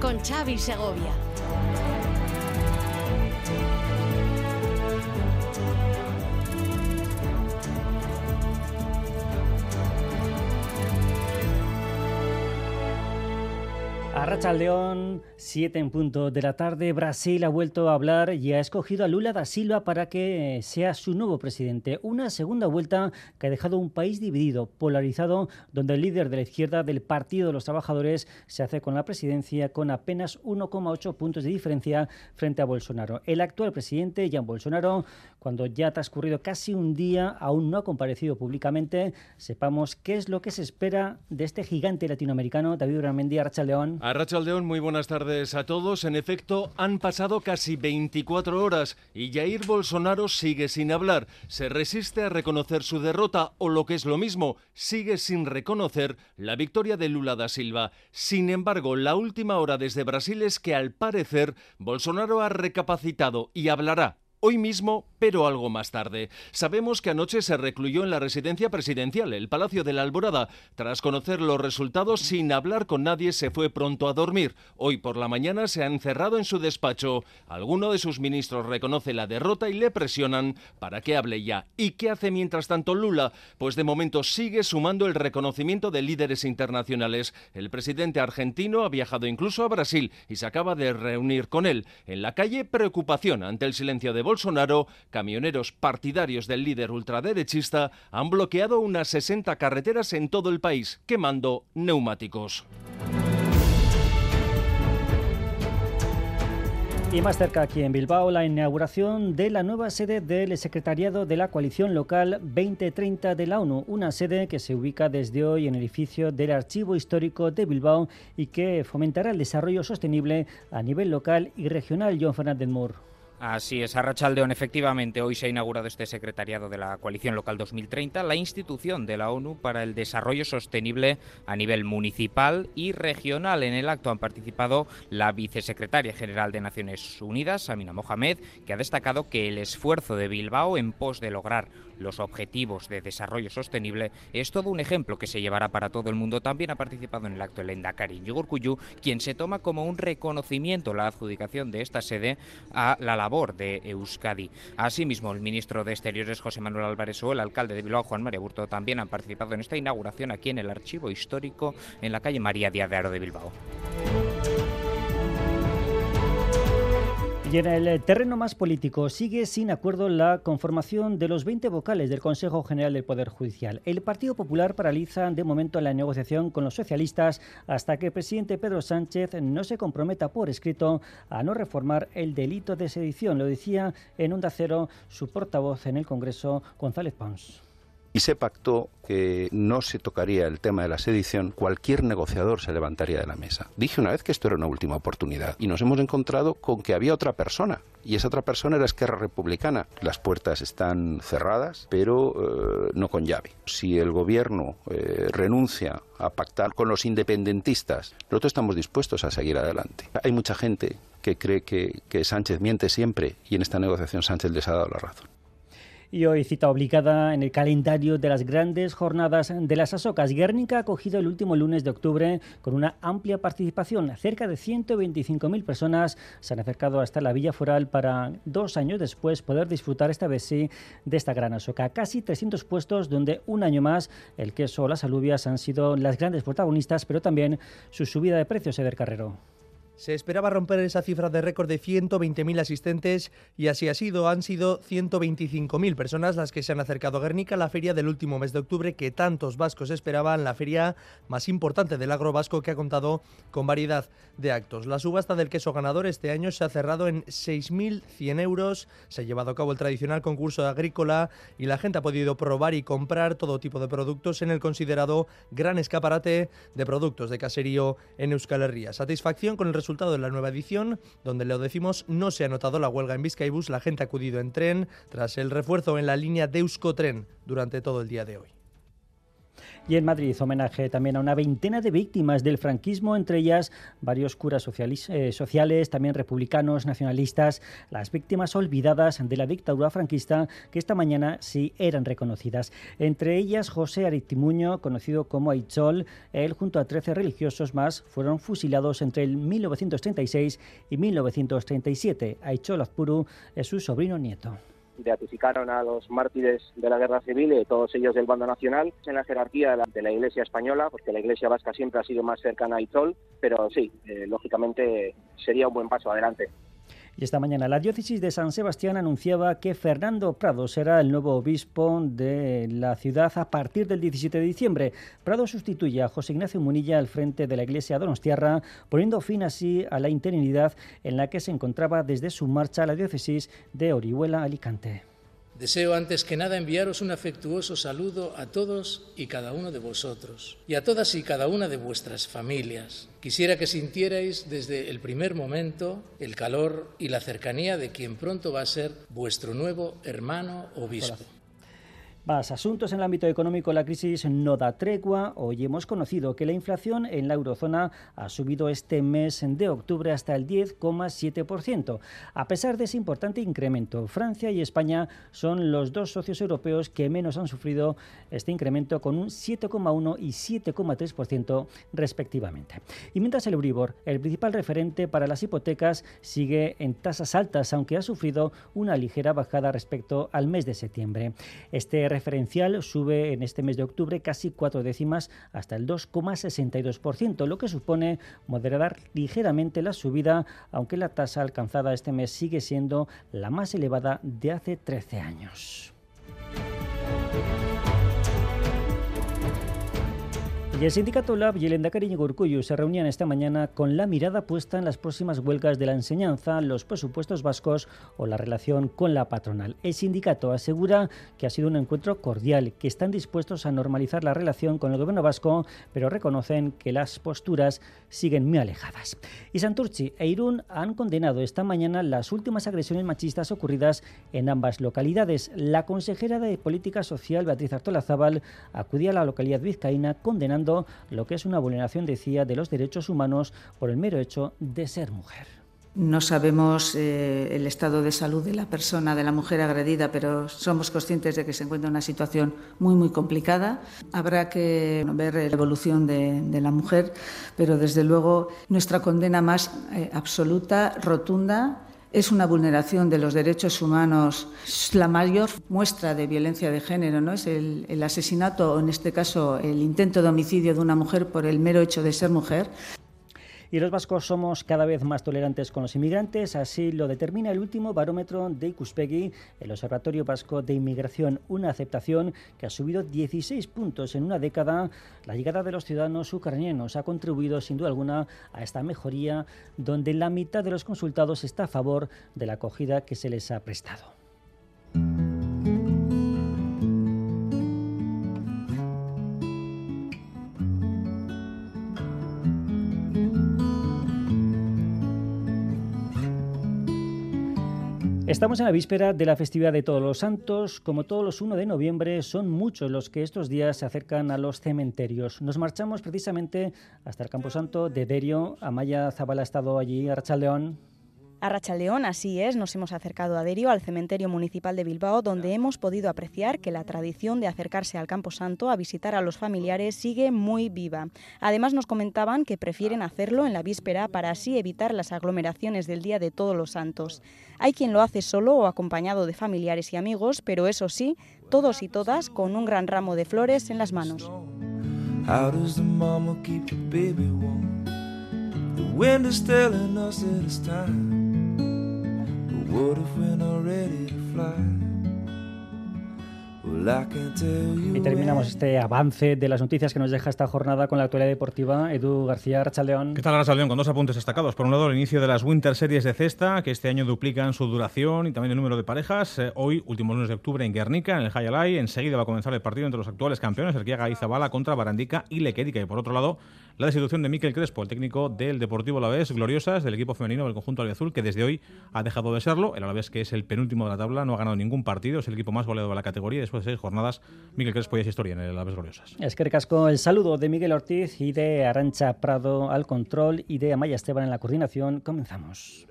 Con Xavi Segovia. Arracha León, 7 en punto de la tarde. Brasil ha vuelto a hablar y ha escogido a Lula da Silva para que sea su nuevo presidente. Una segunda vuelta que ha dejado un país dividido, polarizado, donde el líder de la izquierda del Partido de los Trabajadores se hace con la presidencia con apenas 1,8 puntos de diferencia frente a Bolsonaro. El actual presidente, Jan Bolsonaro, cuando ya ha transcurrido casi un día, aún no ha comparecido públicamente. Sepamos qué es lo que se espera de este gigante latinoamericano, David Gramendi, Arracha León. Rachaldeón, muy buenas tardes a todos. En efecto, han pasado casi 24 horas y Jair Bolsonaro sigue sin hablar. Se resiste a reconocer su derrota o lo que es lo mismo, sigue sin reconocer la victoria de Lula da Silva. Sin embargo, la última hora desde Brasil es que al parecer Bolsonaro ha recapacitado y hablará hoy mismo, pero algo más tarde. Sabemos que anoche se recluyó en la residencia presidencial, el Palacio de la Alborada. Tras conocer los resultados, sin hablar con nadie, se fue pronto a dormir. Hoy por la mañana se ha encerrado en su despacho. Alguno de sus ministros reconoce la derrota y le presionan para que hable ya. ¿Y qué hace mientras tanto Lula? Pues de momento sigue sumando el reconocimiento de líderes internacionales. El presidente argentino ha viajado incluso a Brasil y se acaba de reunir con él. En la calle, preocupación ante el silencio de Bolsonaro, camioneros partidarios del líder ultraderechista han bloqueado unas 60 carreteras en todo el país, quemando neumáticos. Y más cerca aquí en Bilbao, la inauguración de la nueva sede del Secretariado de la Coalición Local 2030 de la ONU, una sede que se ubica desde hoy en el edificio del Archivo Histórico de Bilbao y que fomentará el desarrollo sostenible a nivel local y regional. John Fernández Moore. Así es, Arrachaldeón, efectivamente, hoy se ha inaugurado este secretariado de la Coalición Local 2030, la institución de la ONU para el desarrollo sostenible a nivel municipal y regional. En el acto han participado la vicesecretaria general de Naciones Unidas, Amina Mohamed, que ha destacado que el esfuerzo de Bilbao en pos de lograr los objetivos de desarrollo sostenible es todo un ejemplo que se llevará para todo el mundo. También ha participado en el acto el Endacari Yugurkuyu, quien se toma como un reconocimiento la adjudicación de esta sede a la labor de Euskadi. Asimismo, el ministro de Exteriores José Manuel Álvarez o el alcalde de Bilbao Juan María Burto también han participado en esta inauguración aquí en el Archivo Histórico en la calle María Díaz de Aro de Bilbao. Y en el terreno más político sigue sin acuerdo la conformación de los 20 vocales del Consejo General del Poder Judicial. El Partido Popular paraliza de momento la negociación con los socialistas hasta que el presidente Pedro Sánchez no se comprometa por escrito a no reformar el delito de sedición. Lo decía en Onda Cero su portavoz en el Congreso, González Pons y se pactó que no se tocaría el tema de la sedición, cualquier negociador se levantaría de la mesa. Dije una vez que esto era una última oportunidad y nos hemos encontrado con que había otra persona y esa otra persona era Esquerra Republicana. Las puertas están cerradas, pero eh, no con llave. Si el gobierno eh, renuncia a pactar con los independentistas, nosotros estamos dispuestos a seguir adelante. Hay mucha gente que cree que, que Sánchez miente siempre y en esta negociación Sánchez les ha dado la razón. Y hoy cita obligada en el calendario de las grandes jornadas de las Asocas. Guernica ha acogido el último lunes de octubre con una amplia participación. Cerca de 125.000 personas se han acercado hasta la Villa Foral para dos años después poder disfrutar esta vez sí de esta gran Asoca. Casi 300 puestos donde un año más el queso o las alubias han sido las grandes protagonistas, pero también su subida de precios, Eder Carrero. Se esperaba romper esa cifra de récord de 120.000 asistentes y así ha sido. Han sido 125.000 personas las que se han acercado a Guernica, la feria del último mes de octubre que tantos vascos esperaban, la feria más importante del agro vasco que ha contado con variedad de actos. La subasta del queso ganador este año se ha cerrado en 6.100 euros. Se ha llevado a cabo el tradicional concurso agrícola y la gente ha podido probar y comprar todo tipo de productos en el considerado gran escaparate de productos de caserío en Euskal Herria. Satisfacción con el resultado de la nueva edición, donde lo decimos no se ha notado la huelga en Vizcaibus, la gente ha acudido en tren tras el refuerzo en la línea de Euskotren durante todo el día de hoy. Y en Madrid, homenaje también a una veintena de víctimas del franquismo, entre ellas varios curas eh, sociales, también republicanos, nacionalistas, las víctimas olvidadas de la dictadura franquista que esta mañana sí eran reconocidas. Entre ellas José Aritimuño, conocido como Aichol, él junto a 13 religiosos más fueron fusilados entre el 1936 y 1937. Aichol Azpuru es su sobrino nieto beatificaron a los mártires de la guerra civil y todos ellos del bando nacional en la jerarquía de la, Iglesia española, porque la Iglesia vasca siempre ha sido más cercana a Itol, pero sí, eh, lógicamente sería un buen paso adelante. Y esta mañana la diócesis de San Sebastián anunciaba que Fernando Prado será el nuevo obispo de la ciudad a partir del 17 de diciembre. Prado sustituye a José Ignacio Munilla al frente de la iglesia donostiarra, poniendo fin así a la interinidad en la que se encontraba desde su marcha a la diócesis de Orihuela Alicante. Deseo antes que nada enviaros un afectuoso saludo a todos y cada uno de vosotros y a todas y cada una de vuestras familias. Quisiera que sintierais desde el primer momento el calor y la cercanía de quien pronto va a ser vuestro nuevo hermano obispo. Más asuntos en el ámbito económico. La crisis no da tregua. Hoy hemos conocido que la inflación en la eurozona ha subido este mes de octubre hasta el 10,7%. A pesar de ese importante incremento, Francia y España son los dos socios europeos que menos han sufrido este incremento con un 7,1 y 7,3% respectivamente. Y mientras el Euribor, el principal referente para las hipotecas, sigue en tasas altas, aunque ha sufrido una ligera bajada respecto al mes de septiembre. Este referencial sube en este mes de octubre casi cuatro décimas hasta el 2,62%, lo que supone moderar ligeramente la subida, aunque la tasa alcanzada este mes sigue siendo la más elevada de hace 13 años. Y el sindicato LAB y el Endacari Urcuyu se reunían esta mañana con la mirada puesta en las próximas huelgas de la enseñanza, los presupuestos vascos o la relación con la patronal. El sindicato asegura que ha sido un encuentro cordial, que están dispuestos a normalizar la relación con el gobierno vasco, pero reconocen que las posturas siguen muy alejadas. Y Santurchi e Irún han condenado esta mañana las últimas agresiones machistas ocurridas en ambas localidades. La consejera de Política Social, Beatriz Artola Zabal, acudía a la localidad vizcaína condenando lo que es una vulneración, decía, de los derechos humanos por el mero hecho de ser mujer. No sabemos eh, el estado de salud de la persona, de la mujer agredida, pero somos conscientes de que se encuentra en una situación muy, muy complicada. Habrá que ver la evolución de, la mujer, pero desde luego nuestra condena más eh, absoluta, rotunda, es una vulneración de los derechos humanos. La mayor muestra de violencia de género ¿no? es el, asesinato, o en este caso el intento de homicidio de una mujer por el mero hecho de ser mujer. Y los vascos somos cada vez más tolerantes con los inmigrantes, así lo determina el último barómetro de Ikuspegi, el Observatorio Vasco de Inmigración, una aceptación que ha subido 16 puntos en una década. La llegada de los ciudadanos ucranianos ha contribuido sin duda alguna a esta mejoría, donde la mitad de los consultados está a favor de la acogida que se les ha prestado. Estamos en la víspera de la festividad de Todos los Santos. Como todos los 1 de noviembre, son muchos los que estos días se acercan a los cementerios. Nos marchamos precisamente hasta el Camposanto de Derio. Amaya Zabala ha estado allí, Archaldeón. A León, así es, nos hemos acercado a Derio, al cementerio municipal de Bilbao, donde hemos podido apreciar que la tradición de acercarse al Campo Santo a visitar a los familiares sigue muy viva. Además nos comentaban que prefieren hacerlo en la víspera para así evitar las aglomeraciones del Día de Todos los Santos. Hay quien lo hace solo o acompañado de familiares y amigos, pero eso sí, todos y todas con un gran ramo de flores en las manos. Y terminamos este avance de las noticias que nos deja esta jornada con la actualidad deportiva. Edu García Rachaldeón. ¿Qué tal, Rachaldeón? Con dos apuntes destacados. Por un lado, el inicio de las Winter Series de cesta, que este año duplican su duración y también el número de parejas. Eh, hoy, último lunes de octubre, en Guernica, en el Hayalay. Enseguida va a comenzar el partido entre los actuales campeones, el Kiaga y Zabala contra Barandica y Lequérica. Y por otro lado, la destitución de Miquel Crespo, el técnico del Deportivo Alavés, gloriosas del equipo femenino del conjunto albiazul, que desde hoy ha dejado de serlo. El Alavés, que es el penúltimo de la tabla, no ha ganado ningún partido, es el equipo más goleado de la categoría. Después de seis jornadas, Miquel Crespo ya es historia en el Alavés gloriosas. Es que recasco el saludo de Miguel Ortiz y de Arancha Prado al control y de Amaya Esteban en la coordinación. Comenzamos.